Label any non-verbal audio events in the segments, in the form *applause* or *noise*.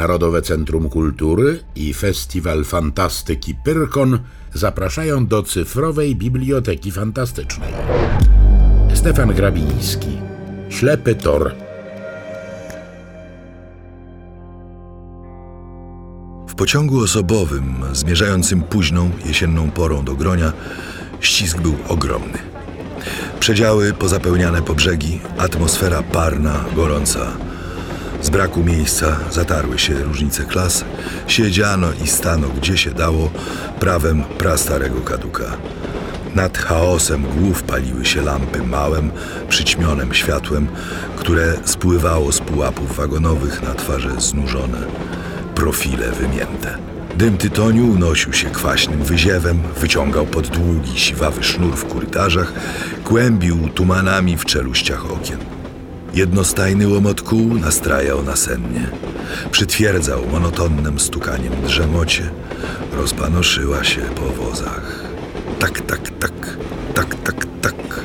Narodowe Centrum Kultury i Festiwal Fantastyki Pyrkon zapraszają do cyfrowej Biblioteki Fantastycznej. Stefan Grabiński Ślepy Tor W pociągu osobowym, zmierzającym późną jesienną porą do Gronia, ścisk był ogromny. Przedziały pozapełniane po brzegi, atmosfera parna, gorąca. Z braku miejsca zatarły się różnice klas, siedziano i stano gdzie się dało, prawem prastarego kaduka. Nad chaosem głów paliły się lampy małym, przyćmionym światłem, które spływało z pułapów wagonowych na twarze znużone, profile wymięte. Dym tytoniu unosił się kwaśnym wyziewem, wyciągał pod długi, siwawy sznur w korytarzach, kłębił tumanami w czeluściach okien. Jednostajny łomot kół nastrajał nasennie. Przytwierdzał monotonnym stukaniem drzemocie. Rozpanoszyła się po wozach. Tak, tak, tak, tak, tak, tak.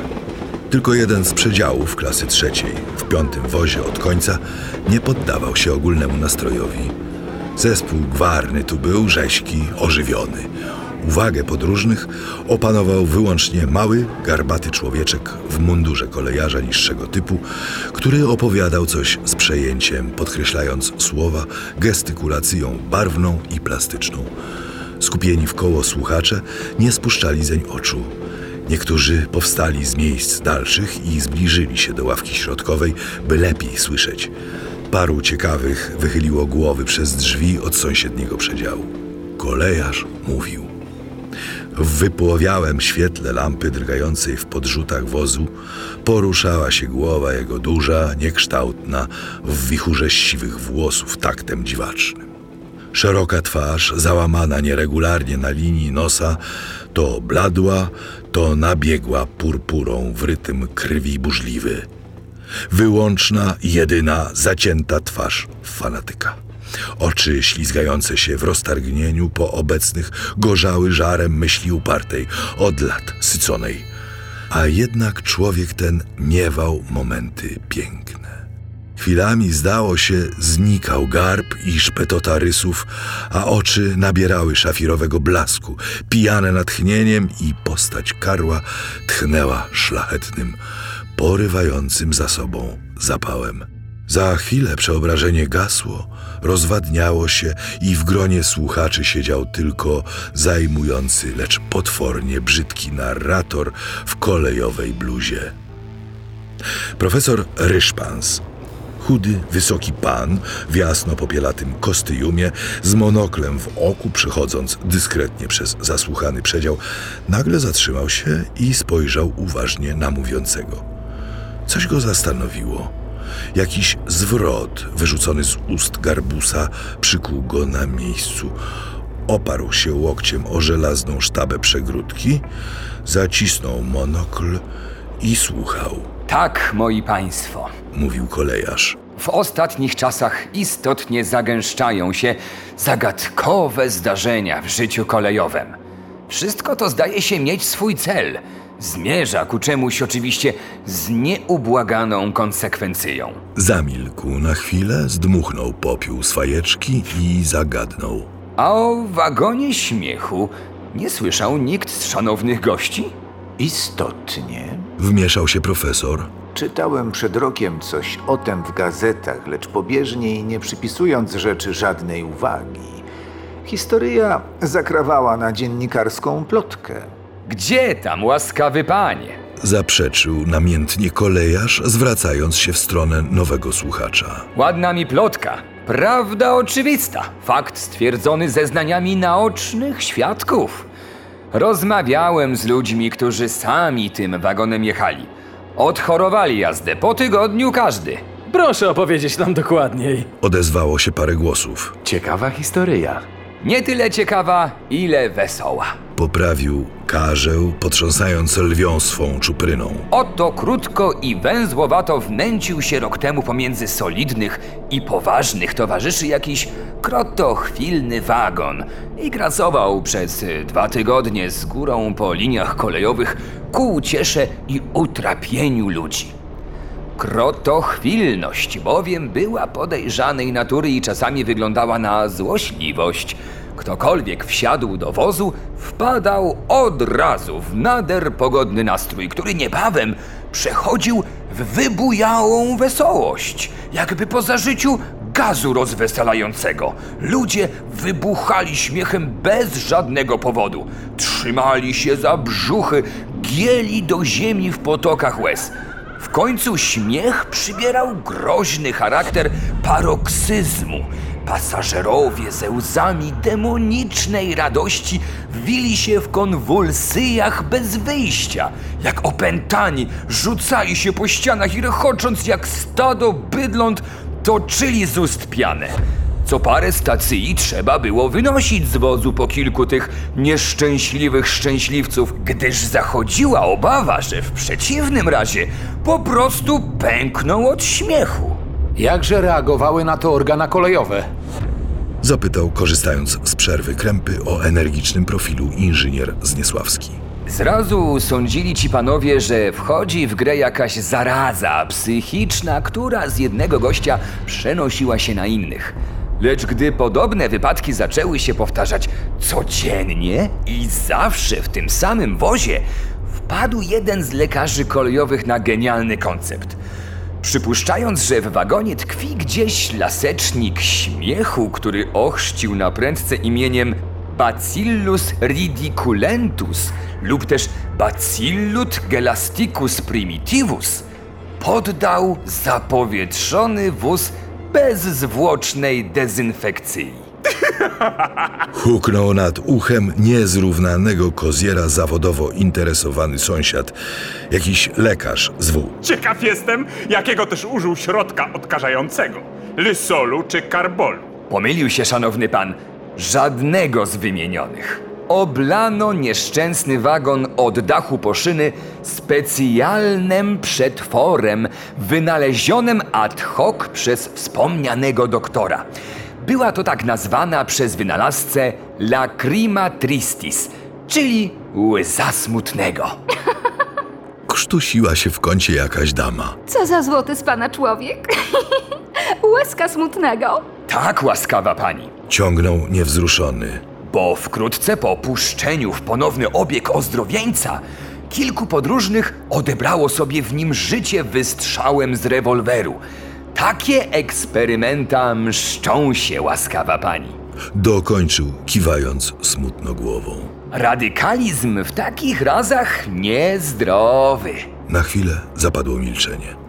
Tylko jeden z przedziałów klasy trzeciej, w piątym wozie od końca, nie poddawał się ogólnemu nastrojowi. Zespół gwarny tu był, rześki, ożywiony. Uwagę podróżnych opanował wyłącznie mały, garbaty człowieczek w mundurze kolejarza niższego typu, który opowiadał coś z przejęciem, podkreślając słowa gestykulacją barwną i plastyczną. Skupieni w koło słuchacze nie spuszczali zeń oczu. Niektórzy powstali z miejsc dalszych i zbliżyli się do ławki środkowej, by lepiej słyszeć. Paru ciekawych wychyliło głowy przez drzwi od sąsiedniego przedziału. Kolejarz mówił. W wypłowiałym świetle lampy drgającej w podrzutach wozu poruszała się głowa jego duża, niekształtna, w wichurze siwych włosów taktem dziwacznym. Szeroka twarz, załamana nieregularnie na linii nosa, to bladła, to nabiegła purpurą w rytm krwi burzliwy. Wyłączna, jedyna, zacięta twarz fanatyka. Oczy ślizgające się w roztargnieniu po obecnych gorzały żarem myśli upartej, od lat syconej. A jednak człowiek ten miewał momenty piękne. Chwilami zdało się, znikał garb i szpetota rysów, a oczy nabierały szafirowego blasku, pijane natchnieniem i postać karła tchnęła szlachetnym, porywającym za sobą zapałem. Za chwilę przeobrażenie gasło, rozwadniało się i w gronie słuchaczy siedział tylko zajmujący, lecz potwornie brzydki narrator w kolejowej bluzie. Profesor Ryszpans, chudy, wysoki pan w jasno popielatym kostiumie, z monoklem w oku, przychodząc dyskretnie przez zasłuchany przedział, nagle zatrzymał się i spojrzał uważnie na mówiącego. Coś go zastanowiło. Jakiś zwrot wyrzucony z ust garbusa przykuł go na miejscu. Oparł się łokciem o żelazną sztabę przegródki, zacisnął monokl i słuchał. Tak, moi państwo. Mówił kolejarz. W ostatnich czasach istotnie zagęszczają się zagadkowe zdarzenia w życiu kolejowym. Wszystko to zdaje się mieć swój cel. Zmierza ku czemuś oczywiście z nieubłaganą konsekwencją. Zamilkł na chwilę, zdmuchnął popiół z fajeczki i zagadnął. A o wagonie śmiechu nie słyszał nikt z szanownych gości? Istotnie. Wmieszał się profesor. Czytałem przed rokiem coś o tym w gazetach, lecz pobieżnie i nie przypisując rzeczy żadnej uwagi. Historia zakrawała na dziennikarską plotkę. Gdzie tam, łaskawy panie? Zaprzeczył namiętnie kolejarz, zwracając się w stronę nowego słuchacza. Ładna mi plotka. Prawda oczywista. Fakt stwierdzony zeznaniami naocznych świadków. Rozmawiałem z ludźmi, którzy sami tym wagonem jechali. Odchorowali jazdę po tygodniu każdy. Proszę opowiedzieć nam dokładniej. Odezwało się parę głosów. Ciekawa historyja. Nie tyle ciekawa, ile wesoła. Poprawił karzeł, potrząsając lwią swą czupryną. Oto krótko i węzłowato wnęcił się rok temu pomiędzy solidnych i poważnych towarzyszy jakiś krotochwilny wagon i grasował przez dwa tygodnie z górą po liniach kolejowych ku uciesze i utrapieniu ludzi. Krotochwilność, bowiem była podejrzanej natury i czasami wyglądała na złośliwość. Ktokolwiek wsiadł do wozu, wpadał od razu w nader pogodny nastrój, który niebawem przechodził w wybujałą wesołość, jakby po zażyciu gazu rozweselającego. Ludzie wybuchali śmiechem bez żadnego powodu. Trzymali się za brzuchy, gieli do ziemi w potokach łez. W końcu śmiech przybierał groźny charakter paroksyzmu. Pasażerowie ze łzami demonicznej radości wili się w konwulsyjach bez wyjścia. Jak opętani, rzucali się po ścianach i rechocząc jak stado bydląt, toczyli z ust pianę. Co parę stacji trzeba było wynosić z wozu po kilku tych nieszczęśliwych szczęśliwców, gdyż zachodziła obawa, że w przeciwnym razie po prostu pękną od śmiechu. Jakże reagowały na to organa kolejowe? Zapytał, korzystając z przerwy krępy o energicznym profilu inżynier Zniesławski. Zrazu sądzili ci panowie, że wchodzi w grę jakaś zaraza psychiczna, która z jednego gościa przenosiła się na innych. Lecz gdy podobne wypadki zaczęły się powtarzać codziennie i zawsze w tym samym wozie, wpadł jeden z lekarzy kolejowych na genialny koncept. Przypuszczając, że w wagonie tkwi gdzieś lasecznik śmiechu, który ochrzcił na prędce imieniem Bacillus ridiculentus lub też Bacillut gelasticus primitivus, poddał zapowietrzony wóz bezzwłocznej dezynfekcji. Huknął nad uchem niezrównanego koziera zawodowo interesowany sąsiad, jakiś lekarz z W. Ciekaw jestem, jakiego też użył środka odkażającego. Lysolu czy karbolu. Pomylił się, szanowny pan, żadnego z wymienionych. Oblano nieszczęsny wagon od dachu po szyny specjalnym przetworem wynalezionym ad hoc przez wspomnianego doktora. Była to tak nazwana przez wynalazcę lacrima tristis, czyli łza smutnego. *laughs* Krztusiła się w kącie jakaś dama. Co za złoty z pana człowiek? *laughs* Łezka smutnego. Tak, łaskawa pani. Ciągnął niewzruszony. Bo wkrótce po puszczeniu w ponowny obieg ozdrowieńca kilku podróżnych odebrało sobie w nim życie wystrzałem z rewolweru. Takie eksperymenta mszczą się, łaskawa pani. Dokończył, kiwając smutno głową. Radykalizm w takich razach niezdrowy. Na chwilę zapadło milczenie.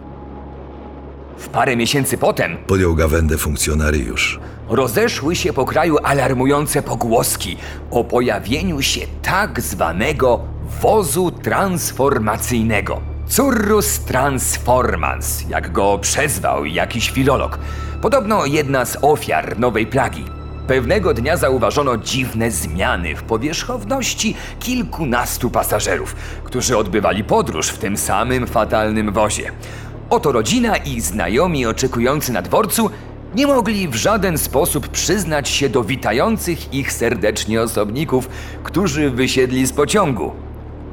W parę miesięcy potem Podjął gawędę funkcjonariusz. rozeszły się po kraju alarmujące pogłoski o pojawieniu się tak zwanego wozu transformacyjnego. Currus transformans, jak go przezwał jakiś filolog. Podobno jedna z ofiar nowej plagi. Pewnego dnia zauważono dziwne zmiany w powierzchowności kilkunastu pasażerów, którzy odbywali podróż w tym samym fatalnym wozie. Oto rodzina i znajomi oczekujący na dworcu nie mogli w żaden sposób przyznać się do witających ich serdecznie osobników, którzy wysiedli z pociągu.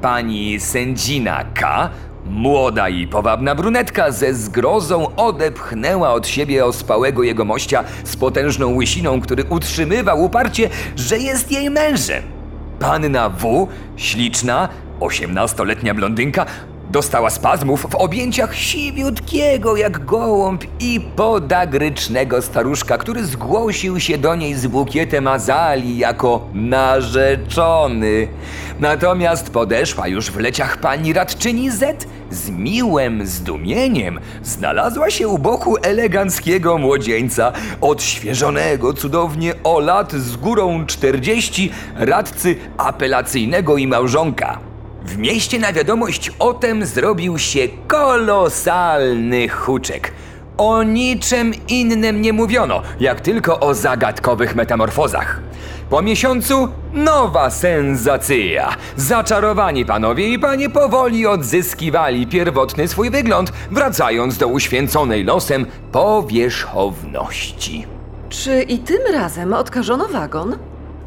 Pani sędzina K, młoda i powabna brunetka, ze zgrozą odepchnęła od siebie ospałego jegomościa z potężną łysiną, który utrzymywał uparcie, że jest jej mężem. Panna W, śliczna, osiemnastoletnia blondynka, dostała spazmów w objęciach siwiutkiego jak gołąb i podagrycznego staruszka, który zgłosił się do niej z bukietem azalii jako narzeczony. Natomiast podeszła już w leciach pani radczyni Z z miłym zdumieniem znalazła się u boku eleganckiego młodzieńca, odświeżonego cudownie o lat z górą 40 radcy apelacyjnego i małżonka. W mieście na wiadomość o tem zrobił się kolosalny huczek. O niczym innym nie mówiono, jak tylko o zagadkowych metamorfozach. Po miesiącu nowa sensacja. Zaczarowani panowie i panie powoli odzyskiwali pierwotny swój wygląd, wracając do uświęconej losem powierzchowności. Czy i tym razem odkażono wagon?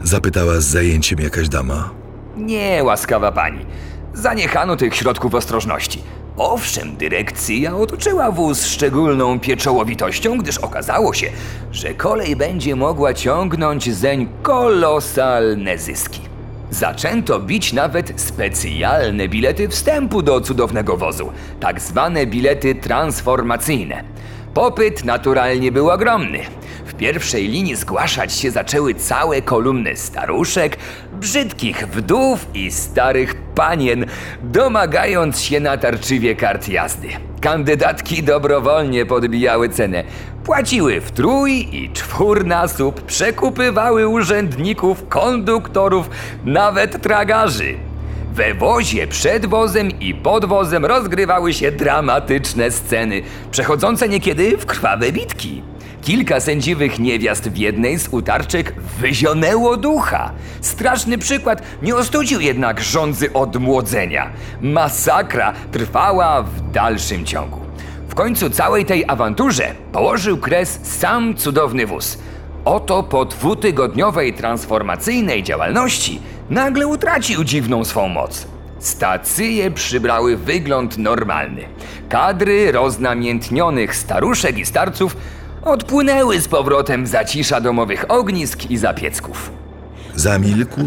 Zapytała z zajęciem jakaś dama. Nie, łaskawa pani. Zaniechano tych środków ostrożności. Owszem, dyrekcja otoczyła wóz szczególną pieczołowitością, gdyż okazało się, że kolej będzie mogła ciągnąć zeń kolosalne zyski. Zaczęto bić nawet specjalne bilety wstępu do cudownego wozu, tak zwane bilety transformacyjne. Popyt naturalnie był ogromny. Pierwszej linii zgłaszać się zaczęły całe kolumny staruszek, brzydkich wdów i starych panien, domagając się natarczywie kart jazdy. Kandydatki dobrowolnie podbijały cenę. Płaciły w trój i czwórnasób, przekupywały urzędników, konduktorów, nawet tragarzy. We wozie, przed wozem i pod wozem rozgrywały się dramatyczne sceny, przechodzące niekiedy w krwawe bitki. Kilka sędziwych niewiast w jednej z utarczek wyzionęło ducha. Straszny przykład nie ostudził jednak żądzy odmłodzenia. Masakra trwała w dalszym ciągu. W końcu całej tej awanturze położył kres sam cudowny wóz. Oto po dwutygodniowej transformacyjnej działalności nagle utracił dziwną swą moc. Stacje przybrały wygląd normalny. Kadry roznamiętnionych staruszek i starców odpłynęły z powrotem zacisza domowych ognisk i zapiecków. Zamilkł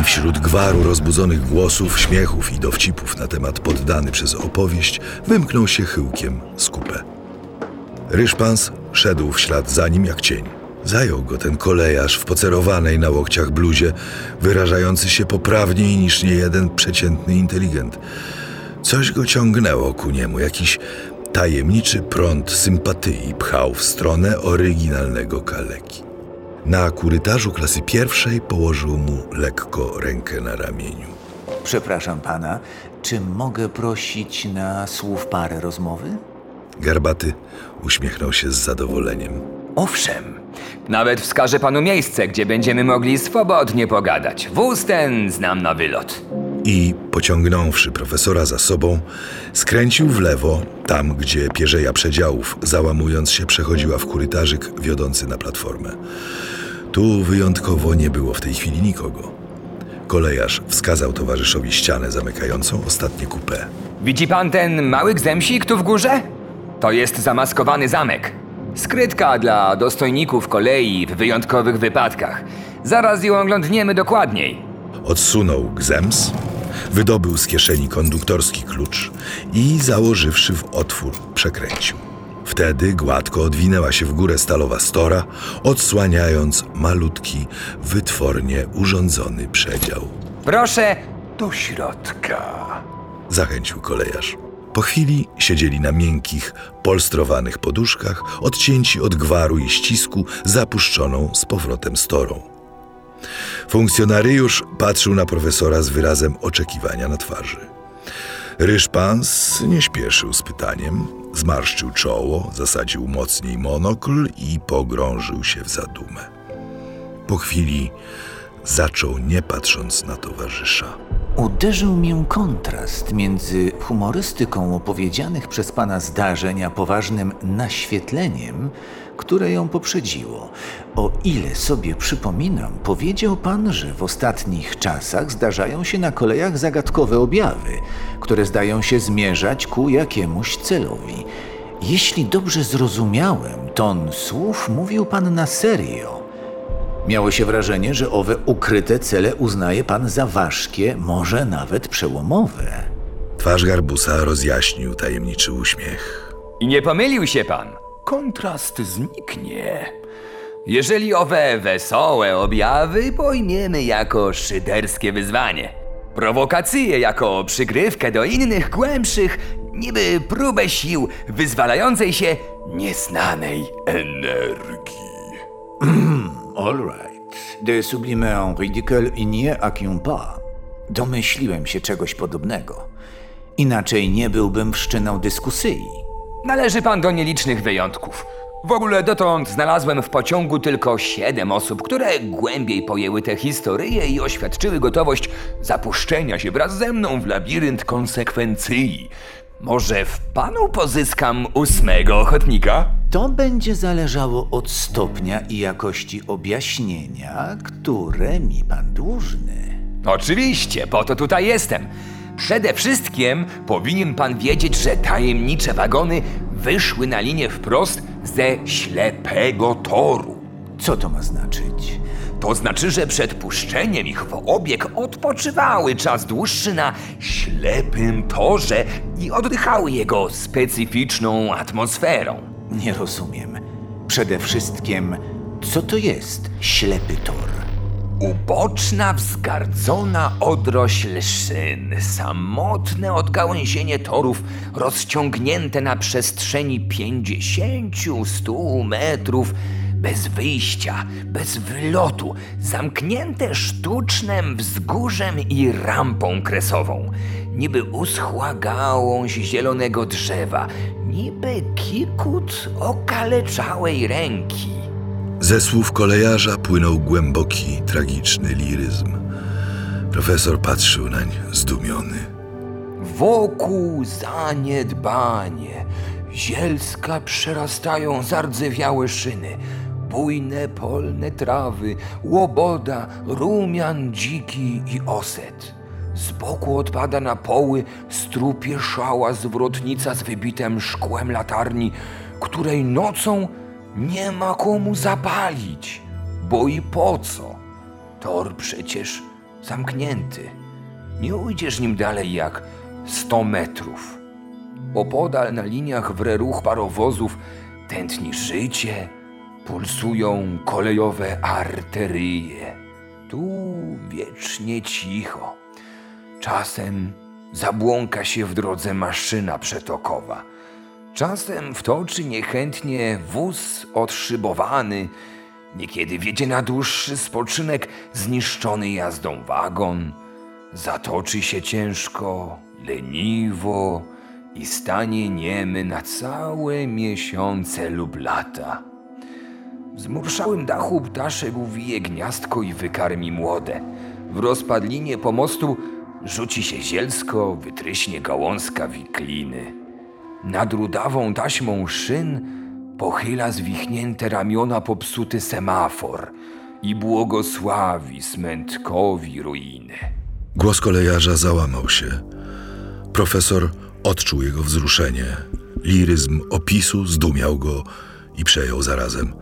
i wśród gwaru rozbudzonych głosów, śmiechów i dowcipów na temat poddany przez opowieść wymknął się chyłkiem z kupę. Ryszpans szedł w ślad za nim jak cień. Zajął go ten kolejarz w pocerowanej na łokciach bluzie, wyrażający się poprawniej niż niejeden przeciętny inteligent. Coś go ciągnęło ku niemu, jakiś tajemniczy prąd sympatii pchał w stronę oryginalnego kaleki. Na korytarzu klasy pierwszej położył mu lekko rękę na ramieniu. Przepraszam pana, czy mogę prosić na słów parę rozmowy? Garbaty uśmiechnął się z zadowoleniem. Owszem, nawet wskażę panu miejsce, gdzie będziemy mogli swobodnie pogadać. Wóz ten znam na wylot. I pociągnąwszy profesora za sobą, skręcił w lewo, tam gdzie pierzeja przedziałów, załamując się, przechodziła w korytarzyk wiodący na platformę. Tu wyjątkowo nie było w tej chwili nikogo. Kolejarz wskazał towarzyszowi ścianę zamykającą ostatnie kupę. Widzi pan ten mały gzemsik tu w górze? To jest zamaskowany zamek. Skrytka dla dostojników kolei w wyjątkowych wypadkach. Zaraz ją oglądniemy dokładniej. Odsunął gzems, wydobył z kieszeni konduktorski klucz i założywszy w otwór, przekręcił. Wtedy gładko odwinęła się w górę stalowa stora, odsłaniając malutki, wytwornie urządzony przedział. Proszę do środka. Zachęcił kolejarz. Po chwili siedzieli na miękkich, polstrowanych poduszkach, odcięci od gwaru i ścisku, zapuszczoną z powrotem storą. Funkcjonariusz patrzył na profesora z wyrazem oczekiwania na twarzy. Ryszpans nie śpieszył z pytaniem, zmarszczył czoło, zasadził mocniej monokl i pogrążył się w zadumę. Po chwili zaczął, nie patrząc na towarzysza. Uderzył mię kontrast między humorystyką opowiedzianych przez pana zdarzeń a poważnym naświetleniem, które ją poprzedziło. O ile sobie przypominam, powiedział pan, że w ostatnich czasach zdarzają się na kolejach zagadkowe objawy, które zdają się zmierzać ku jakiemuś celowi. Jeśli dobrze zrozumiałem, ton słów mówił pan na serio. Miało się wrażenie, że owe ukryte cele uznaje pan za ważkie, może nawet przełomowe. Twarz garbusa rozjaśnił tajemniczy uśmiech. I nie pomylił się pan. Kontrast zniknie. Jeżeli owe wesołe objawy pojmiemy jako szyderskie wyzwanie. Prowokacje jako przygrywkę do innych głębszych, niby próbę sił wyzwalającej się nieznanej energii. *clears throat* All right. De sublime en ridicule il n'y a qu'un pas. Domyśliłem się czegoś podobnego. Inaczej nie byłbym wszczynał dyskusji. Należy pan do nielicznych wyjątków. W ogóle dotąd znalazłem w pociągu tylko siedem osób, które głębiej pojęły tę historię i oświadczyły gotowość zapuszczenia się wraz ze mną w labirynt konsekwencji. Może w panu pozyskam ósmego ochotnika? To będzie zależało od stopnia i jakości objaśnienia, które mi pan dłużny. Oczywiście, po to tutaj jestem. Przede wszystkim powinien pan wiedzieć, że tajemnicze wagony wyszły na linię wprost ze ślepego toru. Co to ma znaczyć? To znaczy, że przed puszczeniem ich w obieg odpoczywały czas dłuższy na ślepym torze i oddychały jego specyficzną atmosferą. Nie rozumiem. Przede wszystkim, co to jest ślepy tor? Uboczna, wzgardzona odrośl szyn, samotne odgałęzienie torów rozciągnięte na przestrzeni 50-100 metrów, bez wyjścia, bez wylotu, zamknięte sztucznym wzgórzem i rampą kresową. Niby uschła gałąź zielonego drzewa, niby kikut okaleczałej ręki. Ze słów kolejarza płynął głęboki, tragiczny liryzm. Profesor patrzył nań zdumiony. Wokół zaniedbanie, zielska przerastają zardzewiałe szyny, bujne polne trawy, łoboda, rumian dziki i oset. Z boku odpada na poły strupieszała zwrotnica z wybitym szkłem latarni, której nocą nie ma komu zapalić, bo i po co? Tor przecież zamknięty. Nie ujdziesz nim dalej jak 100 metrów. Opodal na liniach w reruch parowozów tętni życie, pulsują kolejowe arterie. Tu wiecznie cicho. Czasem zabłąka się w drodze maszyna przetokowa. Czasem wtoczy niechętnie wóz odszybowany. Niekiedy wiedzie na dłuższy spoczynek zniszczony jazdą wagon. Zatoczy się ciężko, leniwo i stanie niemy na całe miesiące lub lata. W zmurszałym dachu ptaszek uwije gniazdko i wykarmi młode. W rozpadlinie pomostu rzuci się zielsko, wytryśnie gałązka wikliny. Nad rudawą taśmą szyn pochyla zwichnięte ramiona popsuty semafor i błogosławi smętkowi ruiny. Głos kolejarza załamał się. Profesor odczuł jego wzruszenie. Liryzm opisu zdumiał go i przejął zarazem.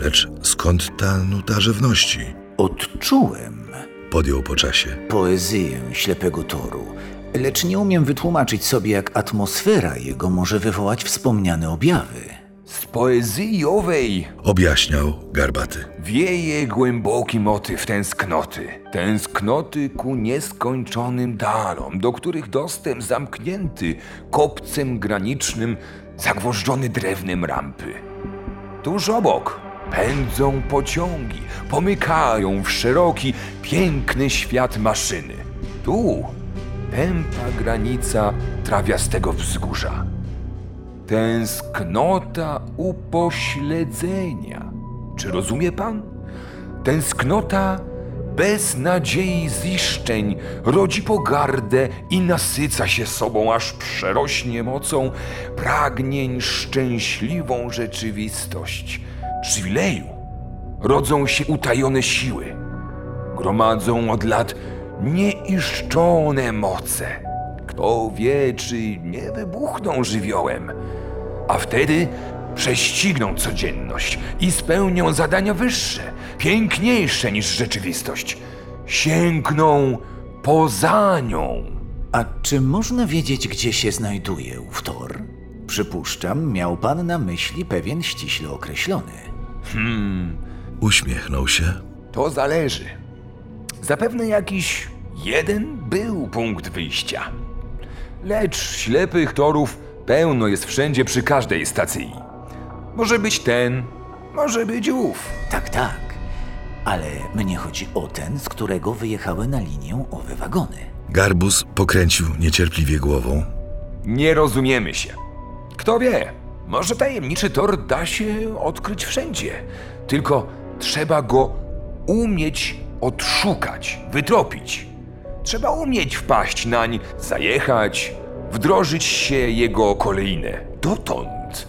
Lecz skąd ta nuta żywności? Odczułem Podjął po czasie. poezję ślepego toru, lecz nie umiem wytłumaczyć sobie, jak atmosfera jego może wywołać wspomniane objawy. Z poezji owej Objaśniał garbaty. wieje głęboki motyw tęsknoty. Tęsknoty ku nieskończonym dalom, do których dostęp zamknięty kopcem granicznym, zagwożdżony drewnem rampy. Tuż obok pędzą pociągi, pomykają w szeroki, piękny świat maszyny. Tu tępa granica trawiastego wzgórza. Tęsknota upośledzenia. Czy rozumie pan? Tęsknota bez nadziei ziszczeń rodzi pogardę i nasyca się sobą, aż przerośnie mocą pragnień szczęśliwą rzeczywistość. Przywileju rodzą się utajone siły. Gromadzą od lat nieiszczone moce. Kto wie, czy nie wybuchną żywiołem, a wtedy prześcigną codzienność i spełnią zadania wyższe, piękniejsze niż rzeczywistość. Sięgną poza nią. A czy można wiedzieć, gdzie się znajduje ów tor? Przypuszczam, miał pan na myśli pewien ściśle określony. Uśmiechnął się. To zależy. Zapewne jakiś jeden był punkt wyjścia. Lecz ślepych torów pełno jest wszędzie przy każdej stacji. Może być ten, może być ów. Tak, tak. Ale mnie chodzi o ten, z którego wyjechały na linię owe wagony. Garbus pokręcił niecierpliwie głową. Nie rozumiemy się. Kto wie, może tajemniczy tor da się odkryć wszędzie. Tylko trzeba go umieć odszukać, wytropić. Trzeba umieć wpaść nań, zajechać, wdrożyć się jego kolejne. Dotąd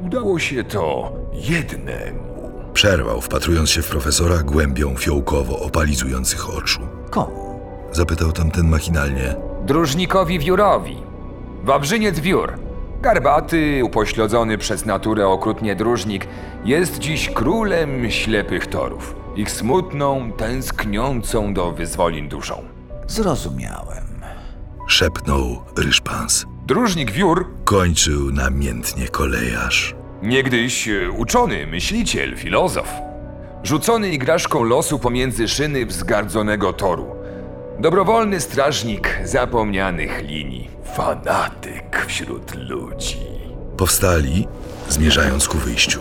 udało się to jednemu. Przerwał, wpatrując się w profesora głębią fiołkowo opalizujących oczu. Komu? Zapytał tamten machinalnie. Dróżnikowi Wiórowi. Wawrzyniec Wiór. Garbaty, upośledzony przez naturę okrutnie dróżnik, jest dziś królem ślepych torów. Ich smutną, tęskniącą do wyzwolin duszą. Zrozumiałem. Szepnął Ryszpans. Dróżnik Wiór, Kończył namiętnie kolejarz. niegdyś e, uczony, myśliciel, filozof. Rzucony igraszką losu pomiędzy szyny wzgardzonego toru. Dobrowolny strażnik zapomnianych linii. Fanatyk wśród ludzi. Powstali, zmierzając ku wyjściu.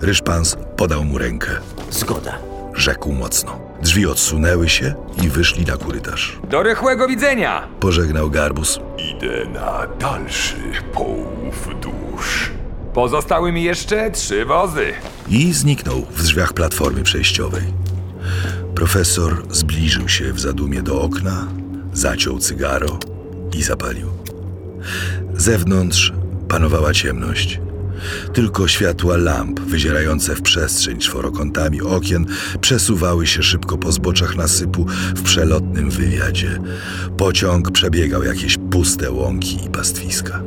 Ryszpans podał mu rękę. Zgoda. Rzekł mocno. Drzwi odsunęły się i wyszli na korytarz. Do rychłego widzenia! Pożegnał Garbus. Idę na dalszy połów dusz. Pozostały mi jeszcze trzy wozy. i zniknął w drzwiach platformy przejściowej. Profesor zbliżył się w zadumie do okna, zaciął cygaro i zapalił. Zewnątrz panowała ciemność. Tylko światła lamp wyzierające w przestrzeń czworokątami okien przesuwały się szybko po zboczach nasypu w przelotnym wywiadzie. Pociąg przebiegał jakieś puste łąki i pastwiska.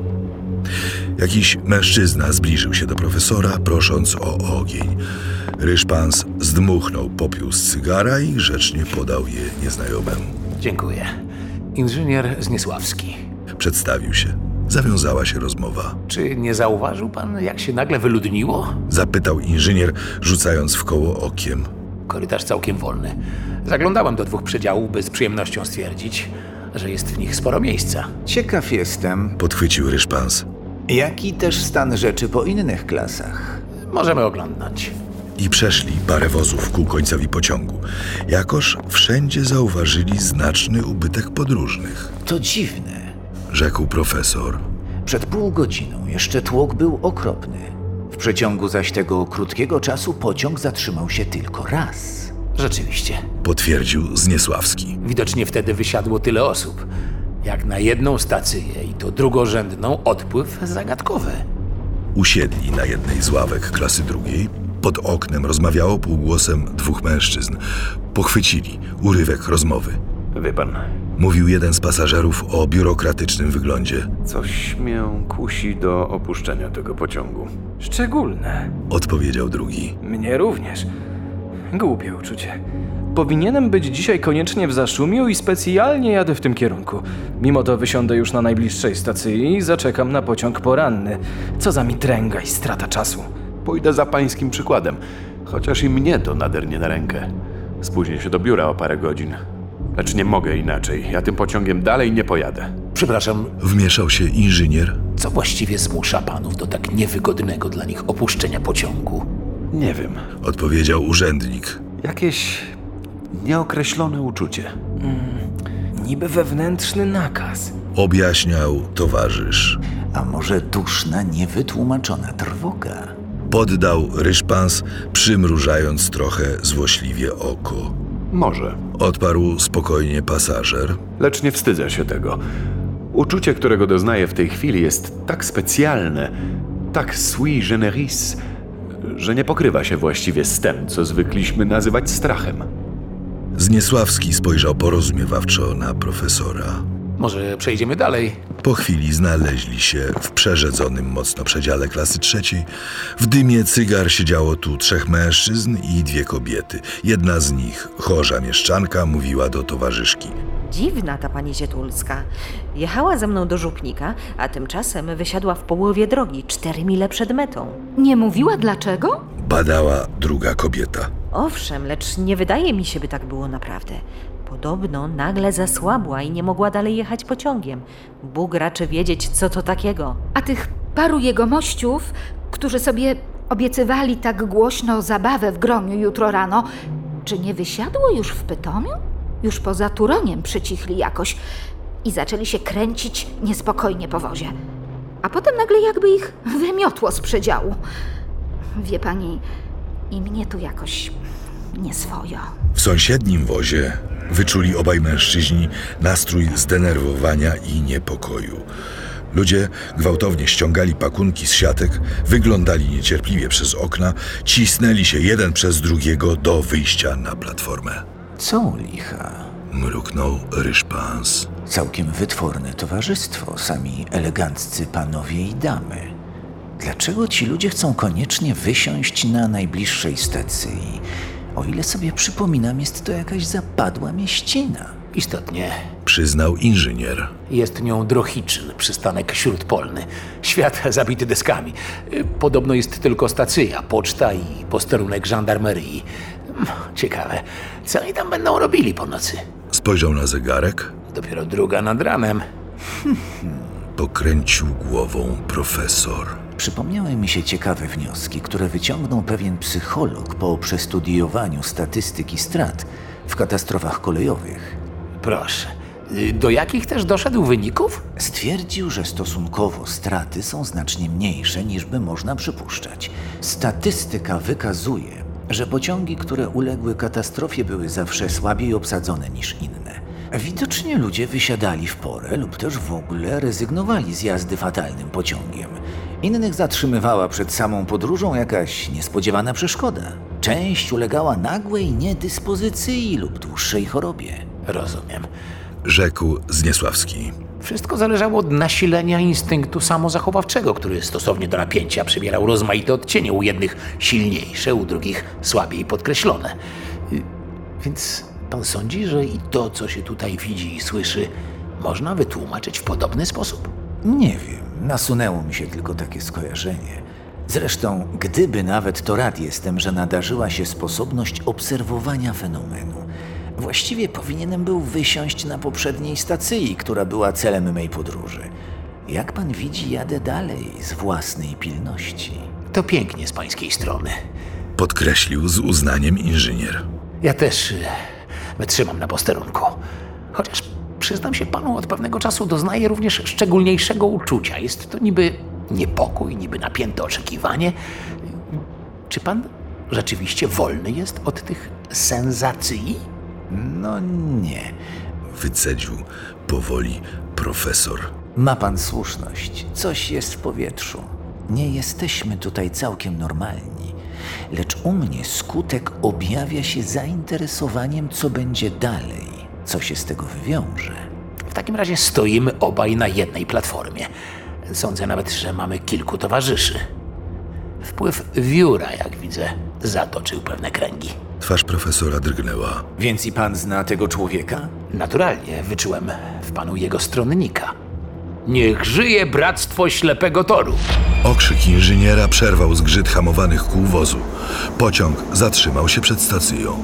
Jakiś mężczyzna zbliżył się do profesora, prosząc o ogień. Ryszpans zdmuchnął popiół z cygara i grzecznie podał je nieznajomemu. Dziękuję. Inżynier Zniesławski. Przedstawił się. Zawiązała się rozmowa. Czy nie zauważył pan, jak się nagle wyludniło? Zapytał inżynier, rzucając w koło okiem. Korytarz całkiem wolny. Zaglądałem do dwóch przedziałów, by z przyjemnością stwierdzić, że jest w nich sporo miejsca. Ciekaw jestem, Podchwycił Ryszpans jaki też stan rzeczy po innych klasach. Możemy oglądać. I przeszli parę wozów ku końcowi pociągu. Jakoż wszędzie zauważyli znaczny ubytek podróżnych. To dziwne. Rzekł profesor. Przed pół godziną jeszcze tłok był okropny. W przeciągu zaś tego krótkiego czasu pociąg zatrzymał się tylko raz. Rzeczywiście. Potwierdził Zniesławski. Widocznie wtedy wysiadło tyle osób. Jak na jedną stację i to drugorzędną odpływ zagadkowy. Usiedli na jednej z ławek klasy drugiej. Pod oknem rozmawiało półgłosem dwóch mężczyzn. Pochwycili urywek rozmowy. Wie pan, Mówił jeden z pasażerów o biurokratycznym wyglądzie. coś mnie kusi do opuszczenia tego pociągu. Szczególne. Odpowiedział drugi. Mnie również. Głupie uczucie. Powinienem być dzisiaj koniecznie w Zaszumiu i specjalnie jadę w tym kierunku. Mimo to wysiądę już na najbliższej stacji i zaczekam na pociąg poranny. Co za mitręga i strata czasu. Pójdę za pańskim przykładem, chociaż i mnie to nadernie na rękę. Spóźnię się do biura o parę godzin. Lecz nie mogę inaczej. Ja tym pociągiem dalej nie pojadę. Przepraszam, Wmieszał się inżynier. co właściwie zmusza panów do tak niewygodnego dla nich opuszczenia pociągu? Nie wiem. Odpowiedział urzędnik. Jakieś nieokreślone uczucie. Niby wewnętrzny nakaz. Objaśniał towarzysz. A może duszna, niewytłumaczona trwoga? Poddał Ryszpans, przymrużając trochę złośliwie oko. Może. Odparł spokojnie pasażer. Lecz nie wstydzę się tego. Uczucie, którego doznaję w tej chwili, jest tak specjalne, tak sui generis, że nie pokrywa się właściwie z tym, co zwykliśmy nazywać strachem. Zniesławski spojrzał porozumiewawczo na profesora. Może przejdziemy dalej? Po chwili znaleźli się w przerzedzonym mocno przedziale klasy trzeciej. W dymie cygar siedziało tu trzech mężczyzn i dwie kobiety. Jedna z nich, chorza mieszczanka, mówiła do towarzyszki. Dziwna ta pani Zietulska. Jechała ze mną do żupnika, a tymczasem wysiadła w połowie drogi, cztery mile przed metą. Nie mówiła dlaczego? Badała druga kobieta. Owszem, lecz nie wydaje mi się, by tak było naprawdę. Podobno nagle zasłabła i nie mogła dalej jechać pociągiem. Bóg raczy wiedzieć, co to takiego. A tych paru jegomościów, którzy sobie obiecywali tak głośno zabawę w groniu jutro rano, czy nie wysiadło już w Pytomiu? Już poza Turoniem przycichli jakoś i zaczęli się kręcić niespokojnie po wozie. A potem nagle jakby ich wymiotło z przedziału. Wie pani, i mnie tu jakoś nieswojo. W sąsiednim wozie wyczuli obaj mężczyźni nastrój zdenerwowania i niepokoju. Ludzie gwałtownie ściągali pakunki z siatek, wyglądali niecierpliwie przez okna, cisnęli się jeden przez drugiego do wyjścia na platformę. Co licha? Mruknął Ryszpans. Całkiem wytworne towarzystwo, sami eleganccy panowie i damy. Dlaczego ci ludzie chcą koniecznie wysiąść na najbliższej stacji? O ile sobie przypominam, jest to jakaś zapadła mieścina. Istotnie. Przyznał inżynier. Jest nią Drohiczyn, przystanek śródpolny. Świat zabity deskami. Podobno jest tylko stacja, poczta i posterunek żandarmerii. Mm, Ciekawe, co oni tam będą robili po nocy? Spojrzał na zegarek, Dopiero druga nad ranem. pokręcił głową profesor. Przypomniały mi się ciekawe wnioski, które wyciągnął pewien psycholog po przestudiowaniu statystyki strat w katastrofach kolejowych. Proszę. Y, Do jakich też doszedł wyników? Stwierdził, że stosunkowo straty są znacznie mniejsze niż by można przypuszczać. Statystyka wykazuje, że pociągi, które uległy katastrofie, były zawsze słabiej obsadzone niż inne. Widocznie ludzie wysiadali w porę lub też w ogóle rezygnowali z jazdy fatalnym pociągiem. Innych zatrzymywała przed samą podróżą jakaś niespodziewana przeszkoda. Część ulegała nagłej niedyspozycji lub dłuższej chorobie. Rozumiem. Rzekł Zniesławski. Wszystko zależało od nasilenia instynktu samozachowawczego, który stosownie do napięcia przybierał rozmaite odcienie, u jednych silniejsze, u drugich słabiej podkreślone. Y, Więc pan sądzi, że i to, co się tutaj widzi i słyszy, można wytłumaczyć w podobny sposób? Nie wiem, nasunęło mi się tylko takie skojarzenie. Zresztą, gdyby nawet to rad jestem, że nadarzyła się sposobność obserwowania fenomenu. Właściwie powinienem był wysiąść na poprzedniej stacji, która była celem mej podróży. Jak pan widzi, jadę dalej z własnej pilności. To pięknie z pańskiej strony. Podkreślił z uznaniem inżynier. Ja też y, wytrzymam na posterunku. Chociaż przyznam się panu, od pewnego czasu doznaję również szczególniejszego uczucia. Jest to niby niepokój, niby napięte oczekiwanie. Czy pan rzeczywiście wolny jest od tych sensacji? No nie. Wycedził powoli profesor. Ma pan słuszność. Coś jest w powietrzu. Nie jesteśmy tutaj całkiem normalni. Lecz u mnie skutek objawia się zainteresowaniem, co będzie dalej, co się z tego wywiąże. W takim razie stoimy obaj na jednej platformie. Sądzę nawet, że mamy kilku towarzyszy. Wpływ wióra, jak widzę, zatoczył pewne kręgi. Twarz profesora drgnęła. Więc i pan zna tego człowieka? Naturalnie wyczułem w panu jego stronnika. Niech żyje bractwo ślepego toru! Okrzyk inżyniera przerwał zgrzyt hamowanych kół wozu. Pociąg zatrzymał się przed stacją.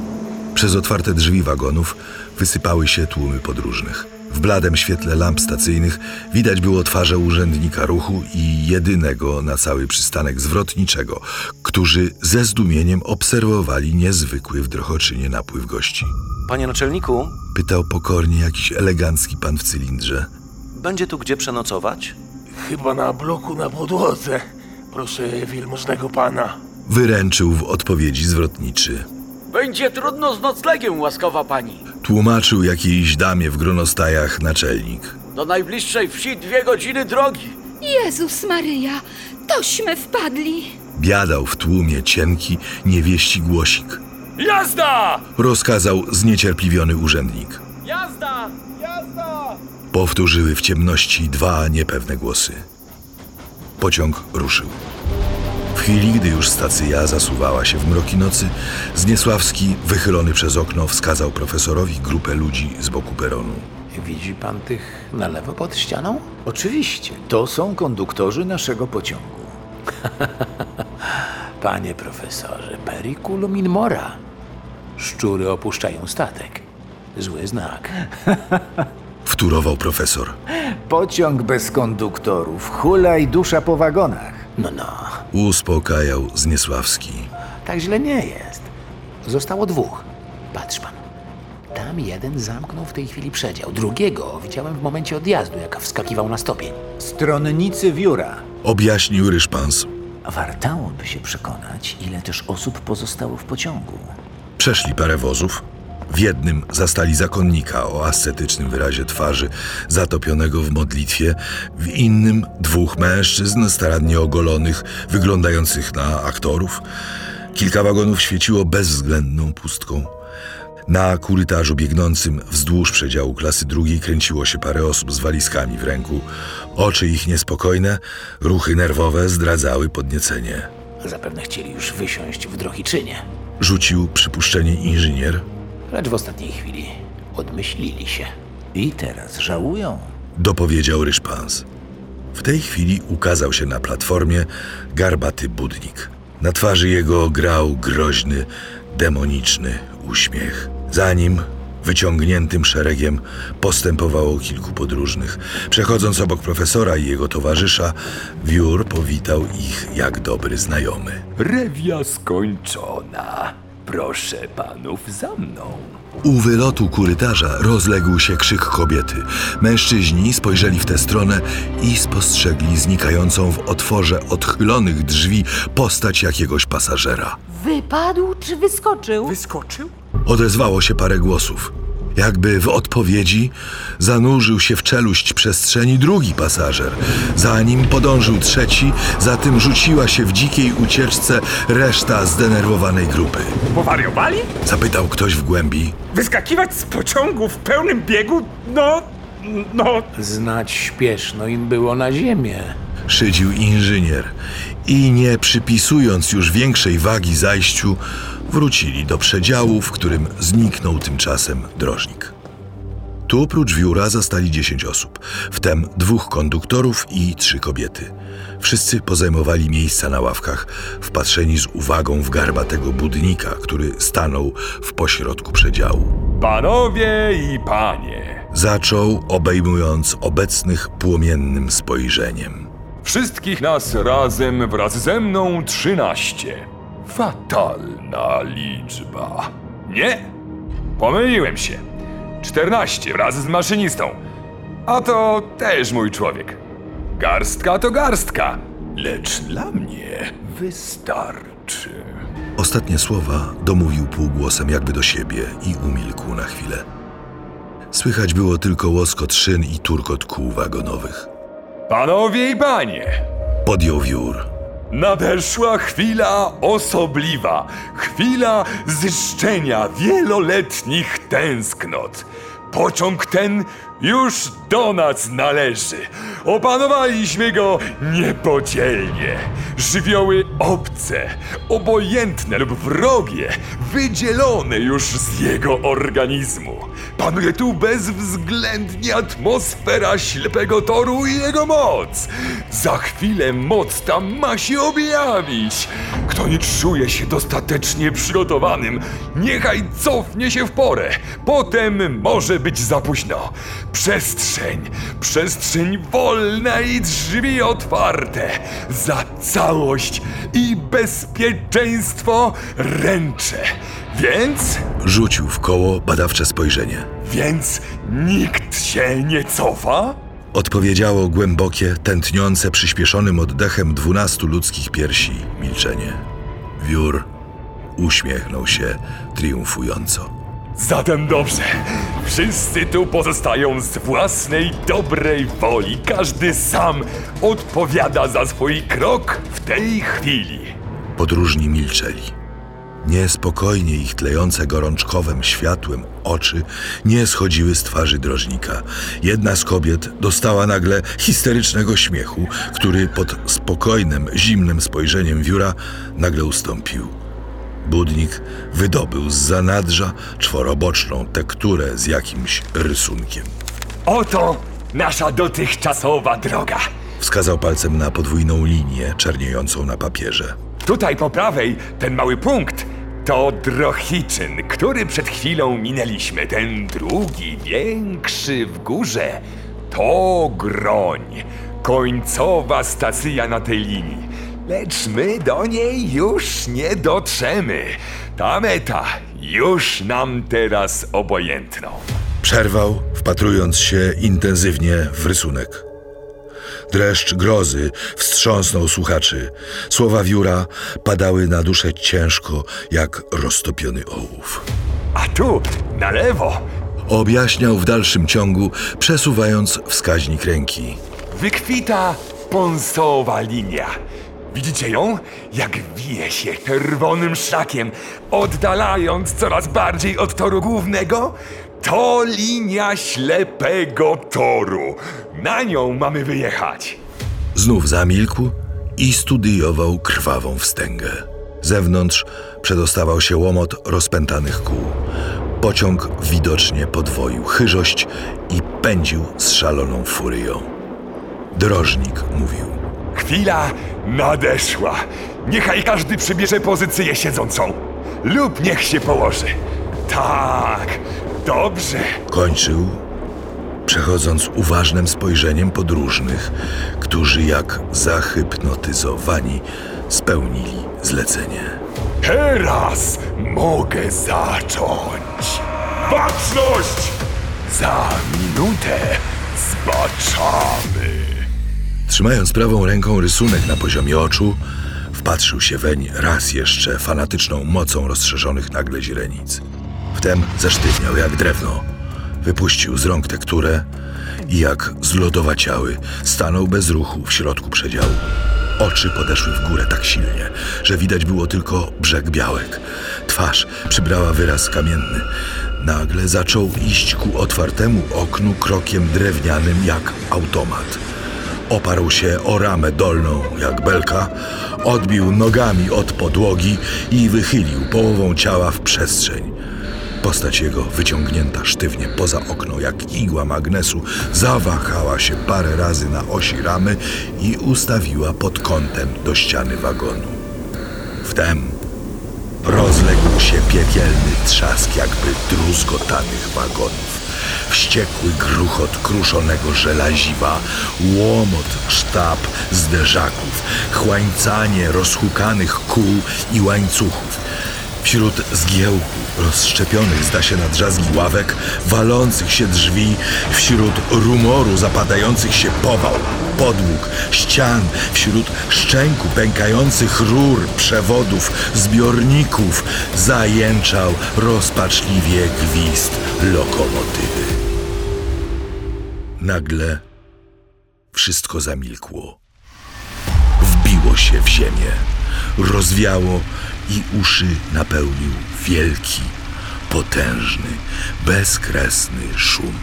Przez otwarte drzwi wagonów wysypały się tłumy podróżnych. W bladem świetle lamp stacyjnych widać było twarze urzędnika ruchu i jedynego na cały przystanek zwrotniczego, którzy ze zdumieniem obserwowali niezwykły w Drochoczynie napływ gości. Panie naczelniku, Pytał pokornie jakiś elegancki pan w cylindrze. będzie tu gdzie przenocować? Chyba na bloku na podłodze. Proszę wielmożnego pana. Wyręczył w odpowiedzi zwrotniczy. Będzie trudno z noclegiem, łaskawa pani. Tłumaczył jakiejś damie w gronostajach naczelnik. Do najbliższej wsi dwie godziny drogi. Jezus Maryja, tośmy wpadli. Biadał w tłumie cienki, niewieści głosik. Jazda! Rozkazał zniecierpliwiony urzędnik. Jazda! Jazda! Powtórzyły w ciemności dwa niepewne głosy. Pociąg ruszył. W chwili, gdy już stacja zasuwała się w mroki nocy, Zniesławski, wychylony przez okno, wskazał profesorowi grupę ludzi z boku peronu. Widzi pan tych na lewo pod ścianą? Oczywiście, to są konduktorzy naszego pociągu. *laughs* Panie profesorze, periculum in mora. Szczury opuszczają statek. Zły znak. *laughs* Wturował profesor. Pociąg bez konduktorów, hula i dusza po wagonach. No, no, Uspokajał Zniesławski. tak źle nie jest. Zostało dwóch. Patrz pan. Tam jeden zamknął w tej chwili przedział. Drugiego widziałem w momencie odjazdu, jak wskakiwał na stopień. Stronnicy wióra. Objaśnił Ryszpans. Wartałoby się przekonać, ile też osób pozostało w pociągu. Przeszli parę wozów. W jednym zastali zakonnika o ascetycznym wyrazie twarzy, zatopionego w modlitwie, w innym dwóch mężczyzn starannie ogolonych, wyglądających na aktorów. Kilka wagonów świeciło bezwzględną pustką. Na korytarzu biegnącym wzdłuż przedziału klasy drugiej kręciło się parę osób z walizkami w ręku. Oczy ich niespokojne, ruchy nerwowe zdradzały podniecenie. Zapewne chcieli już wysiąść w Drohiczynie. Rzucił przypuszczenie inżynier. Lecz w ostatniej chwili odmyślili się. I teraz żałują. Dopowiedział Ryszpans. W tej chwili ukazał się na platformie garbaty budnik. Na twarzy jego grał groźny, demoniczny uśmiech. Za nim, wyciągniętym szeregiem, postępowało kilku podróżnych. Przechodząc obok profesora i jego towarzysza, wiór powitał ich jak dobry znajomy. Rewia skończona. Proszę panów za mną. U wylotu korytarza rozległ się krzyk kobiety. Mężczyźni spojrzeli w tę stronę i spostrzegli znikającą w otworze odchylonych drzwi postać jakiegoś pasażera. Wypadł czy wyskoczył? Wyskoczył? Odezwało się parę głosów. Jakby w odpowiedzi zanurzył się w czeluść przestrzeni drugi pasażer. Za nim podążył trzeci, za tym rzuciła się w dzikiej ucieczce reszta zdenerwowanej grupy. Powariowali? Zapytał ktoś w głębi. Wyskakiwać z pociągu w pełnym biegu? No, no... Znać śpieszno im było na ziemię. Szydził inżynier i nie przypisując już większej wagi zajściu, wrócili do przedziału, w którym zniknął tymczasem drożnik. Tu oprócz wióra zastali dziesięć osób, wtem dwóch konduktorów i trzy kobiety. Wszyscy pozajmowali miejsca na ławkach, wpatrzeni z uwagą w garbatego budnika, który stanął w pośrodku przedziału. Panowie i panie, Zaczął, obejmując obecnych płomiennym spojrzeniem. Wszystkich nas razem wraz ze mną trzynaście. Fatalna liczba. Nie, pomyliłem się. Czternaście wraz z maszynistą. A to też mój człowiek. Garstka to garstka, lecz dla mnie wystarczy. Ostatnie słowa domówił półgłosem jakby do siebie i umilkł na chwilę. Słychać było tylko łoskot szyn i turkot kół wagonowych. Panowie i panie, Podjął wiór. Nadeszła chwila osobliwa, chwila zyszczenia wieloletnich tęsknot. Pociąg ten już do nas należy. Opanowaliśmy go niepodzielnie. Żywioły obce, obojętne lub wrogie, wydzielone już z jego organizmu. Panuje tu bezwzględnie atmosfera ślepego toru i jego moc. Za chwilę moc ta ma się objawić. Kto nie czuje się dostatecznie przygotowanym, niechaj cofnie się w porę. Potem może być za późno. Przestrzeń, przestrzeń wolna i drzwi otwarte. Za całość i bezpieczeństwo ręczę. Więc, Rzucił w koło badawcze spojrzenie. więc nikt się nie cofa? Odpowiedziało głębokie, tętniące przyspieszonym oddechem dwunastu ludzkich piersi milczenie. Wiór uśmiechnął się triumfująco. Zatem dobrze. Wszyscy tu pozostają z własnej dobrej woli. Każdy sam odpowiada za swój krok w tej chwili. Podróżni milczeli. Niespokojnie ich tlejące gorączkowym światłem oczy nie schodziły z twarzy drożnika. Jedna z kobiet dostała nagle histerycznego śmiechu, który pod spokojnym, zimnym spojrzeniem wióra nagle ustąpił. Budnik wydobył z zanadrza czworoboczną tekturę z jakimś rysunkiem. Oto nasza dotychczasowa droga. Wskazał palcem na podwójną linię czerniejącą na papierze. Tutaj po prawej ten mały punkt to Drohiczyn, który przed chwilą minęliśmy. Ten drugi, większy w górze to Groń, końcowa stacja na tej linii. Lecz my do niej już nie dotrzemy. Ta meta już nam teraz obojętną. Przerwał, wpatrując się intensywnie w rysunek. Dreszcz grozy wstrząsnął słuchaczy. Słowa wióra padały na duszę ciężko, jak roztopiony ołów. A tu, na lewo, Objaśniał w dalszym ciągu, przesuwając wskaźnik ręki. wykwita ponsowa linia. Widzicie ją? Jak wije się czerwonym szlakiem, oddalając coraz bardziej od toru głównego? To linia ślepego toru. Na nią mamy wyjechać. Znów zamilkł i studiował krwawą wstęgę. Zewnątrz przedostawał się łomot rozpętanych kół. Pociąg widocznie podwoił chyżość i pędził z szaloną furyją. Drożnik mówił. Chwila nadeszła. Niechaj każdy przybierze pozycję siedzącą. Lub niech się położy. Tak, dobrze. Kończył, przechodząc uważnym spojrzeniem podróżnych, którzy jak zahypnotyzowani spełnili zlecenie. Teraz mogę zacząć. Baczność! Za minutę zbaczamy. Trzymając prawą ręką rysunek na poziomie oczu, wpatrzył się weń raz jeszcze fanatyczną mocą rozszerzonych nagle źrenic. Wtem zasztywniał jak drewno. Wypuścił z rąk tekturę i jak zlodowaciały stanął bez ruchu w środku przedziału. Oczy podeszły w górę tak silnie, że widać było tylko brzeg białek. Twarz przybrała wyraz kamienny. Nagle zaczął iść ku otwartemu oknu krokiem drewnianym jak automat. Oparł się o ramę dolną jak belka, odbił nogami od podłogi i wychylił połową ciała w przestrzeń. Postać jego, wyciągnięta sztywnie poza okno jak igła magnesu, zawahała się parę razy na osi ramy i ustawiła pod kątem do ściany wagonu. Wtem rozległ się piekielny trzask jakby druzgotanych wagonów. Wściekły gruchot kruszonego żelaziwa, łomot sztab zderzaków, chłańcanie rozhukanych kół i łańcuchów. Wśród zgiełku rozszczepionych zda się na drzazgi ławek, walących się drzwi, wśród rumoru zapadających się pował, podłóg, ścian, wśród szczęku pękających rur, przewodów, zbiorników, zajęczał rozpaczliwie gwizd lokomotywy. Nagle wszystko zamilkło. Wbiło się w ziemię, rozwiało i uszy napełnił wielki, potężny, bezkresny szum.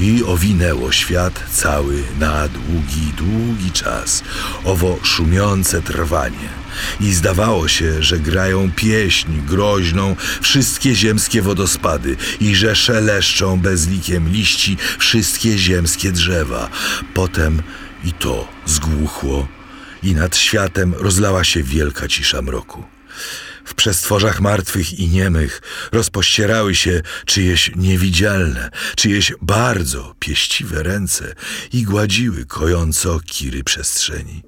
I owinęło świat cały na długi, długi czas, owo szumiące trwanie. I zdawało się, że grają pieśń groźną wszystkie ziemskie wodospady i że szeleszczą bezlikiem liści wszystkie ziemskie drzewa. Potem i to zgłuchło i nad światem rozlała się wielka cisza mroku. W przestworzach martwych i niemych rozpościerały się czyjeś niewidzialne, czyjeś bardzo pieściwe ręce i gładziły kojąco kiry przestrzeni.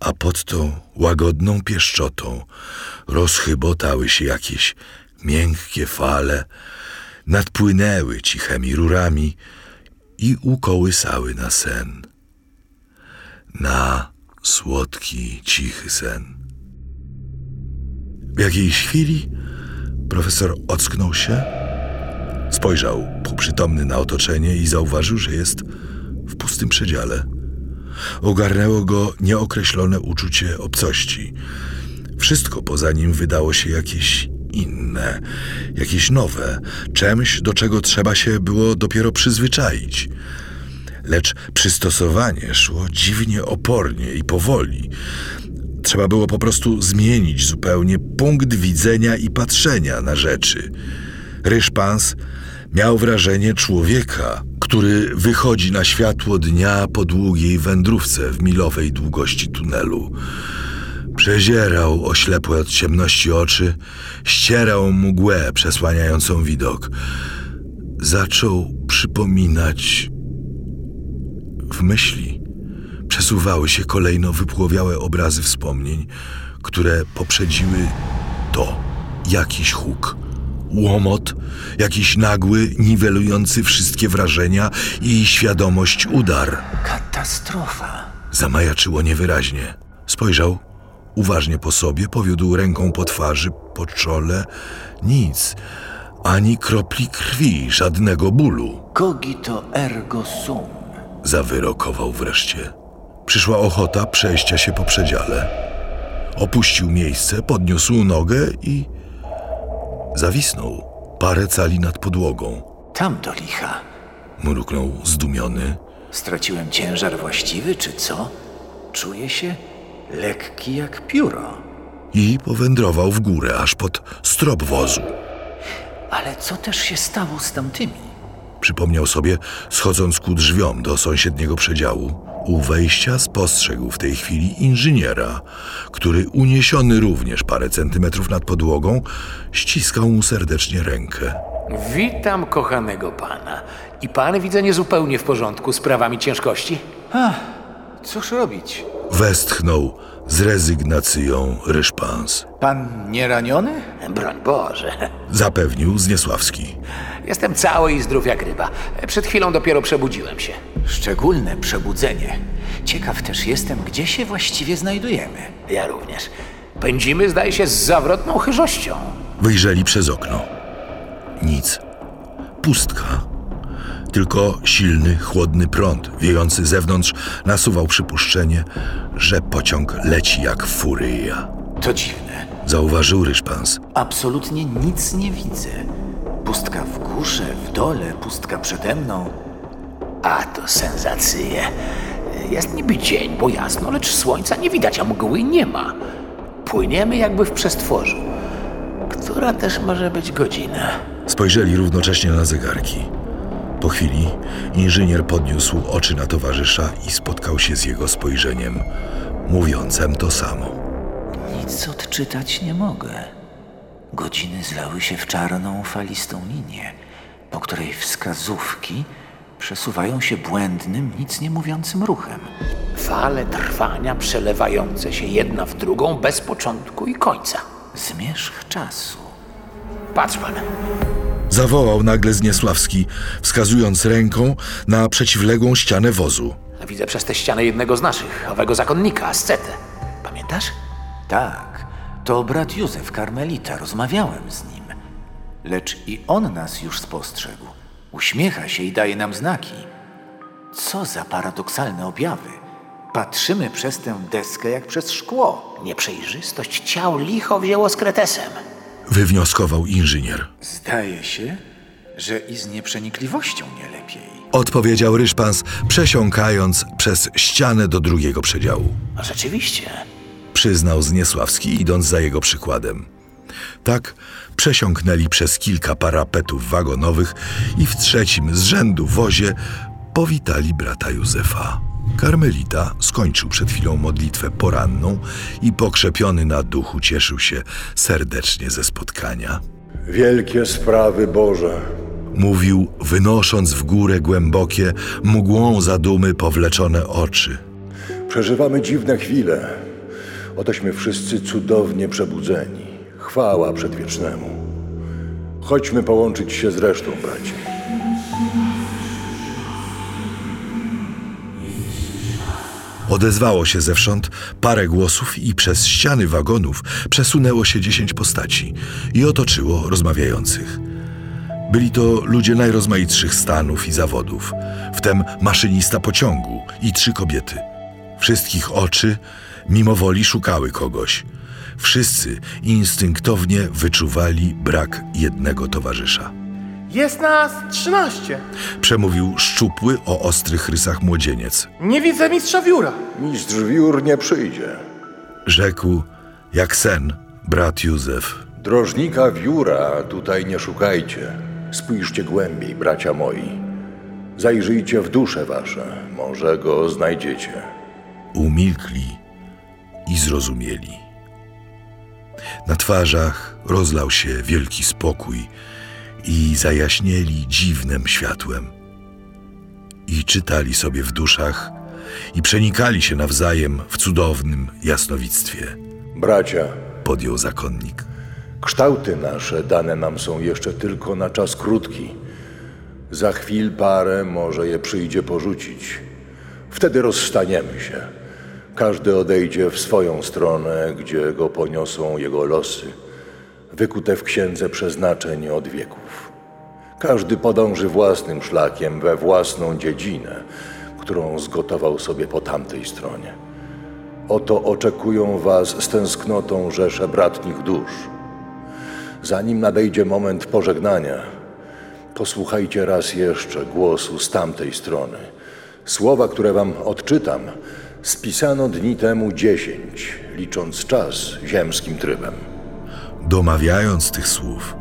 A pod tą łagodną pieszczotą rozchybotały się jakieś miękkie fale, nadpłynęły cichemi rurami i ukołysały na sen. Na słodki, cichy sen. W jakiejś chwili profesor ocknął się, spojrzał półprzytomny na otoczenie i zauważył, że jest w pustym przedziale. Ogarnęło go nieokreślone uczucie obcości. Wszystko poza nim wydało się jakieś inne, jakieś nowe, czymś, do czego trzeba się było dopiero przyzwyczaić lecz przystosowanie szło dziwnie opornie i powoli. Trzeba było po prostu zmienić zupełnie punkt widzenia i patrzenia na rzeczy. Ryszpans miał wrażenie człowieka, który wychodzi na światło dnia po długiej wędrówce w milowej długości tunelu. Przezierał oślepłe od ciemności oczy, ścierał mgłę przesłaniającą widok. Zaczął przypominać w myśli przesuwały się kolejno wypłowiałe obrazy wspomnień, które poprzedziły to jakiś huk, łomot, jakiś nagły, niwelujący wszystkie wrażenia i świadomość udar. Katastrofa. Zamajaczyło niewyraźnie. Spojrzał uważnie po sobie, powiódł ręką po twarzy, po czole. Nic, ani kropli krwi, żadnego bólu. Cogito ergo sum. Zawyrokował wreszcie. Przyszła ochota przejścia się po przedziale. Opuścił miejsce, podniósł nogę i zawisnął parę cali nad podłogą. Tam do licha. Mruknął zdumiony. Straciłem ciężar właściwy, czy co? Czuję się lekki jak pióro. i powędrował w górę aż pod strop wozu. Ale co też się stało z tamtymi? Przypomniał sobie, schodząc ku drzwiom do sąsiedniego przedziału. U wejścia spostrzegł w tej chwili inżyniera, który uniesiony również parę centymetrów nad podłogą, ściskał mu serdecznie rękę. Witam kochanego pana. I pan widzę niezupełnie w porządku z prawami ciężkości? Ach, cóż robić? Westchnął z rezygnacją Ryszpans. Pan nie raniony? Broń Boże. Zapewnił Zniesławski. Jestem cały i zdrów jak ryba. Przed chwilą dopiero przebudziłem się. Szczególne przebudzenie. Ciekaw też jestem, gdzie się właściwie znajdujemy. Ja również. Pędzimy, zdaje się, z zawrotną chyżością. Wyjrzeli przez okno. Nic. Pustka. Tylko silny, chłodny prąd wiejący zewnątrz nasuwał przypuszczenie, że pociąg leci jak furyja. To dziwne. Zauważył Ryszpans. Absolutnie nic nie widzę. Pustka w górze, w dole, pustka przede mną. A to senzacje. Jest niby dzień, bo jasno, lecz słońca nie widać, a mgły nie ma. Płyniemy jakby w przestworzu. Która też może być godzina? Spojrzeli równocześnie na zegarki. Po chwili inżynier podniósł oczy na towarzysza i spotkał się z jego spojrzeniem, mówiącem to samo. Nic odczytać nie mogę. Godziny zlały się w czarną, falistą linię, po której wskazówki przesuwają się błędnym, nic nie mówiącym ruchem. Fale trwania przelewające się jedna w drugą bez początku i końca. Zmierzch czasu. Patrz pan. Zawołał nagle Zniesławski, wskazując ręką na przeciwległą ścianę wozu. Widzę przez tę ścianę jednego z naszych, owego zakonnika, ascetę. Pamiętasz? Tak, to brat Józef Karmelita. Rozmawiałem z nim. Lecz i on nas już spostrzegł. Uśmiecha się i daje nam znaki. Co za paradoksalne objawy. Patrzymy przez tę deskę jak przez szkło. Nieprzejrzystość ciał licho wzięło z kretesem. Wywnioskował inżynier. Zdaje się, że i z nieprzenikliwością nie lepiej. Odpowiedział Ryszpans, przesiąkając przez ścianę do drugiego przedziału. A rzeczywiście. Przyznał Zniesławski, idąc za jego przykładem. Tak przesiąknęli przez kilka parapetów wagonowych i w trzecim z rzędu wozie powitali brata Józefa. Karmelita skończył przed chwilą modlitwę poranną i pokrzepiony na duchu cieszył się serdecznie ze spotkania. Wielkie sprawy Boże. Mówił, wynosząc w górę głębokie, mgłą zadumy powleczone oczy. Przeżywamy dziwne chwile. Otośmy wszyscy cudownie przebudzeni. Chwała przedwiecznemu. Chodźmy połączyć się z resztą, bracie. Odezwało się zewsząd parę głosów i przez ściany wagonów przesunęło się dziesięć postaci i otoczyło rozmawiających. Byli to ludzie najrozmaitszych stanów i zawodów, wtem maszynista pociągu i trzy kobiety. Wszystkich oczy mimo woli szukały kogoś. Wszyscy instynktownie wyczuwali brak jednego towarzysza. Jest nas trzynaście. Przemówił szczupły o ostrych rysach młodzieniec. Nie widzę mistrza wióra. Mistrz wiór nie przyjdzie. Rzekł, jak sen, brat Józef. Drożnika wióra tutaj nie szukajcie. Spójrzcie głębiej, bracia moi. Zajrzyjcie w dusze wasze. Może go znajdziecie. Umilkli i zrozumieli. Na twarzach rozlał się wielki spokój i zajaśnieli dziwnym światłem. I czytali sobie w duszach i przenikali się nawzajem w cudownym jasnowictwie. Bracia, podjął zakonnik. Kształty nasze dane nam są jeszcze tylko na czas krótki. Za chwil parę może je przyjdzie porzucić. Wtedy rozstaniemy się. Każdy odejdzie w swoją stronę, gdzie go poniosą jego losy, wykute w księdze przeznaczeń od wieków. Każdy podąży własnym szlakiem we własną dziedzinę, którą zgotował sobie po tamtej stronie. Oto oczekują was z tęsknotą rzesze bratnich dusz. Zanim nadejdzie moment pożegnania, posłuchajcie raz jeszcze głosu z tamtej strony. Słowa, które wam odczytam, spisano dni temu dziesięć, licząc czas ziemskim trybem. Domawiając tych słów,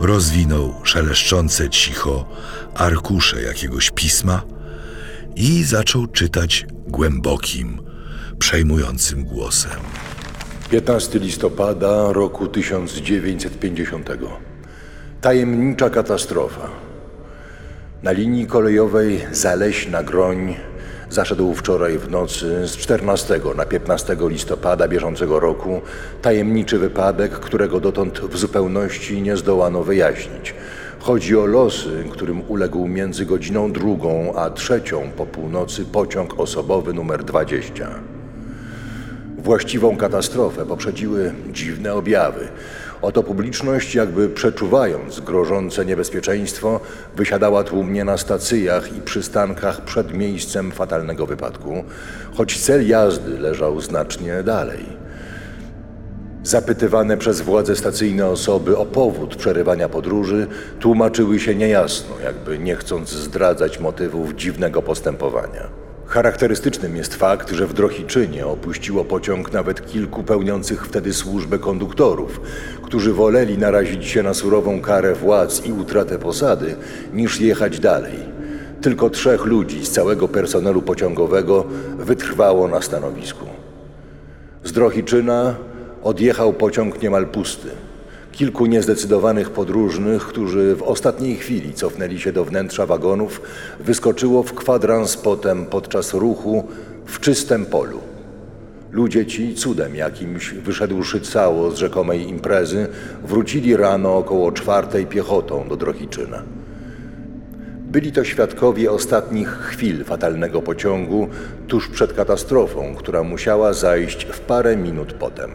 rozwinął szeleszczące cicho arkusze jakiegoś pisma i zaczął czytać głębokim, przejmującym głosem. 15 listopada roku 1950. Tajemnicza katastrofa. Na linii kolejowej Zaleśna Groń zaszedł wczoraj w nocy z 14 na 15 listopada bieżącego roku tajemniczy wypadek, którego dotąd w zupełności nie zdołano wyjaśnić. Chodzi o losy, którym uległ między godziną drugą a trzecią po północy pociąg osobowy numer 20. Właściwą katastrofę poprzedziły dziwne objawy. Oto publiczność, jakby przeczuwając grożące niebezpieczeństwo, wysiadała tłumnie na stacjach i przystankach przed miejscem fatalnego wypadku, choć cel jazdy leżał znacznie dalej. Zapytywane przez władze stacyjne osoby o powód przerywania podróży tłumaczyły się niejasno, jakby nie chcąc zdradzać motywów dziwnego postępowania. Charakterystycznym jest fakt, że w Drohiczynie opuściło pociąg nawet kilku pełniących wtedy służbę konduktorów, którzy woleli narazić się na surową karę władz i utratę posady, niż jechać dalej. Tylko trzech ludzi z całego personelu pociągowego wytrwało na stanowisku. Z Drohiczyna odjechał pociąg niemal pusty. Kilku niezdecydowanych podróżnych, którzy w ostatniej chwili cofnęli się do wnętrza wagonów, wyskoczyło w kwadrans potem podczas ruchu w czystym polu. Ludzie ci, cudem jakimś wyszedłszy cało z rzekomej imprezy, wrócili rano około czwartej piechotą do Drohiczyna. Byli to świadkowie ostatnich chwil fatalnego pociągu tuż przed katastrofą, która musiała zajść w parę minut potem.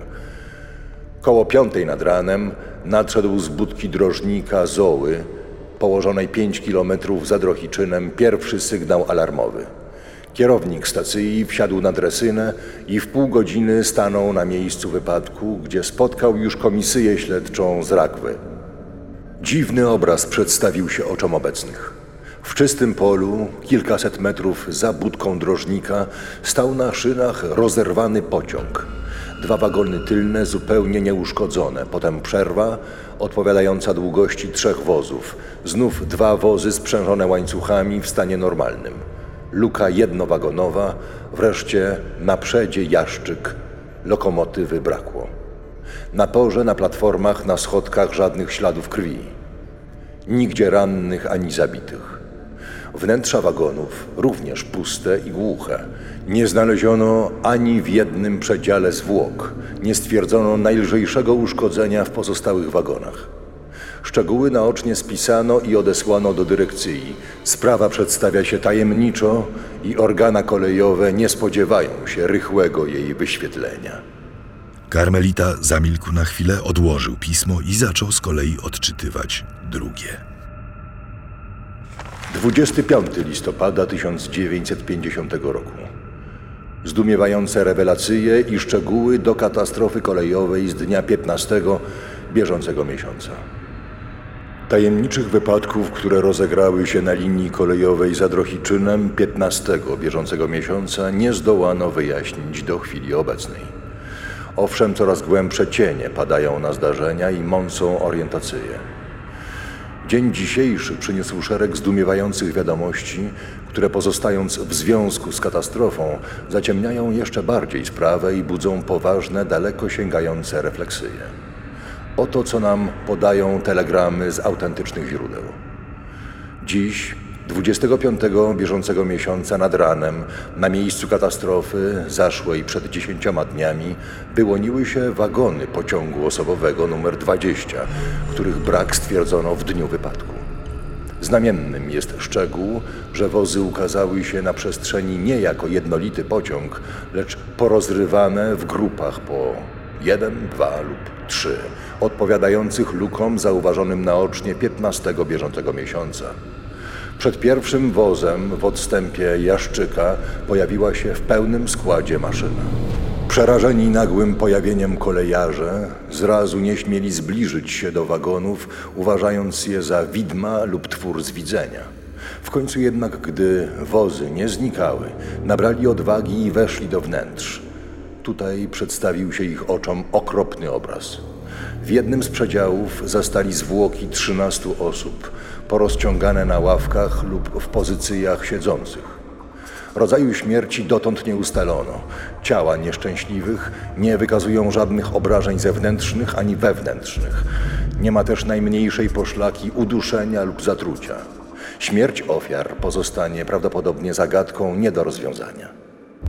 Koło piątej nad ranem nadszedł z budki drożnika Zoły, położonej 5 kilometrów za Drohiczynem, pierwszy sygnał alarmowy. Kierownik stacji wsiadł na dresynę i w pół godziny stanął na miejscu wypadku, gdzie spotkał już komisyję śledczą z Rakwy. Dziwny obraz przedstawił się oczom obecnych. W czystym polu, kilkaset metrów za budką drożnika, stał na szynach rozerwany pociąg. Dwa wagony tylne zupełnie nieuszkodzone, potem przerwa odpowiadająca długości trzech wozów. Znów dwa wozy sprzężone łańcuchami w stanie normalnym. Luka jednowagonowa, wreszcie na przedzie jaszczyk. Lokomotywy brakło. Na torze, na platformach, na schodkach żadnych śladów krwi. Nigdzie rannych ani zabitych. Wnętrza wagonów również puste i głuche. Nie znaleziono ani w jednym przedziale zwłok. Nie stwierdzono najlżejszego uszkodzenia w pozostałych wagonach. Szczegóły naocznie spisano i odesłano do dyrekcji. Sprawa przedstawia się tajemniczo i organa kolejowe nie spodziewają się rychłego jej wyświetlenia. Karmelita zamilkł na chwilę, odłożył pismo i zaczął z kolei odczytywać drugie. 25 listopada 1950 roku. Zdumiewające rewelacje i szczegóły do katastrofy kolejowej z dnia 15 bieżącego miesiąca. Tajemniczych wypadków, które rozegrały się na linii kolejowej za Drohiczynem 15 bieżącego miesiąca nie zdołano wyjaśnić do chwili obecnej. Owszem, coraz głębsze cienie padają na zdarzenia i mącą orientację. Dzień dzisiejszy przyniósł szereg zdumiewających wiadomości, które pozostając w związku z katastrofą, zaciemniają jeszcze bardziej sprawę i budzą poważne, daleko sięgające refleksje. Oto co nam podają telegramy z autentycznych źródeł. Dziś, 25 bieżącego miesiąca nad ranem, na miejscu katastrofy zaszłej przed dziesięcioma dniami, wyłoniły się wagony pociągu osobowego numer 20, których brak stwierdzono w dniu wypadku. Znamiennym jest szczegół, że wozy ukazały się na przestrzeni nie jako jednolity pociąg, lecz porozrywane w grupach po jeden, dwa lub trzy, odpowiadających lukom zauważonym naocznie 15 bieżącego miesiąca. Przed pierwszym wozem w odstępie Jaszczyka pojawiła się w pełnym składzie maszyna. Przerażeni nagłym pojawieniem kolejarze, zrazu nie śmieli zbliżyć się do wagonów, uważając je za widma lub twór z widzenia. W końcu jednak, gdy wozy nie znikały, nabrali odwagi i weszli do wnętrz. Tutaj przedstawił się ich oczom okropny obraz. W jednym z przedziałów zastali zwłoki trzynastu osób, porozciągane na ławkach lub w pozycjach siedzących. Rodzaju śmierci dotąd nie ustalono. Ciała nieszczęśliwych nie wykazują żadnych obrażeń zewnętrznych ani wewnętrznych. Nie ma też najmniejszej poszlaki uduszenia lub zatrucia. Śmierć ofiar pozostanie prawdopodobnie zagadką nie do rozwiązania.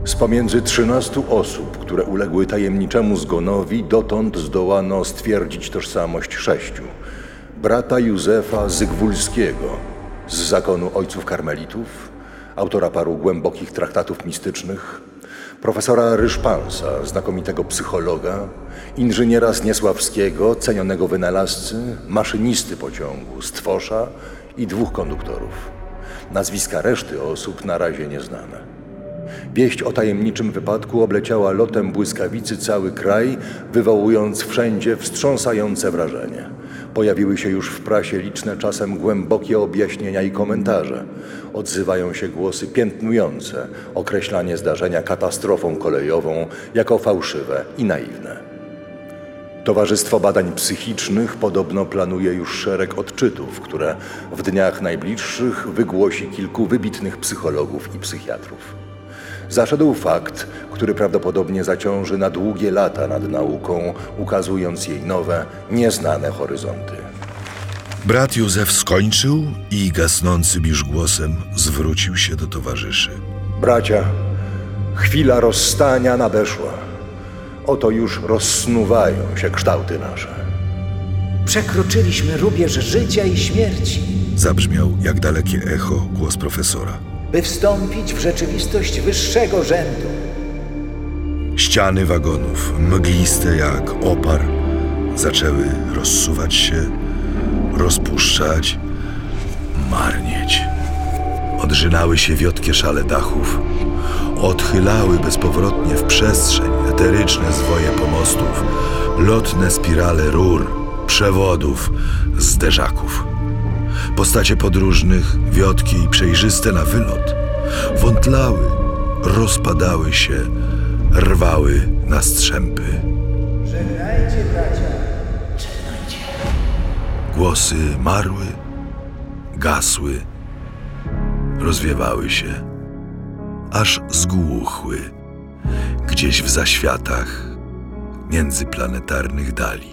Z pomiędzy 13 osób, które uległy tajemniczemu zgonowi, dotąd zdołano stwierdzić tożsamość sześciu. Brata Józefa Zygwulskiego z zakonu ojców karmelitów, autora paru głębokich traktatów mistycznych, profesora Ryszpansa, znakomitego psychologa, inżyniera Zniesławskiego, cenionego wynalazcy, maszynisty pociągu, stwosza i dwóch konduktorów. Nazwiska reszty osób na razie nieznane. Wieść o tajemniczym wypadku obleciała lotem błyskawicy cały kraj, wywołując wszędzie wstrząsające wrażenie. Pojawiły się już w prasie liczne czasem głębokie objaśnienia i komentarze. Odzywają się głosy piętnujące określanie zdarzenia katastrofą kolejową jako fałszywe i naiwne. Towarzystwo Badań Psychicznych podobno planuje już szereg odczytów, które w dniach najbliższych wygłosi kilku wybitnych psychologów i psychiatrów. Zaszedł fakt, który prawdopodobnie zaciąży na długie lata nad nauką, ukazując jej nowe, nieznane horyzonty. Brat Józef skończył i gasnącym już głosem zwrócił się do towarzyszy. Bracia, chwila rozstania nadeszła. Oto już rozsnuwają się kształty nasze. Przekroczyliśmy rubież życia i śmierci, Zabrzmiał jak dalekie echo głos profesora. By wstąpić w rzeczywistość wyższego rzędu. Ściany wagonów, mgliste jak opar, zaczęły rozsuwać się, rozpuszczać, marnieć. Odrzynały się wiotkie szale dachów, odchylały bezpowrotnie w przestrzeń eteryczne zwoje pomostów, lotne spirale rur, przewodów, zderzaków. Postacie podróżnych, wiotkie i przejrzyste na wylot, wątlały, rozpadały się, rwały na strzępy. Żegnajcie, bracia. Głosy marły, gasły, rozwiewały się, aż zgłuchły gdzieś w zaświatach międzyplanetarnych dali.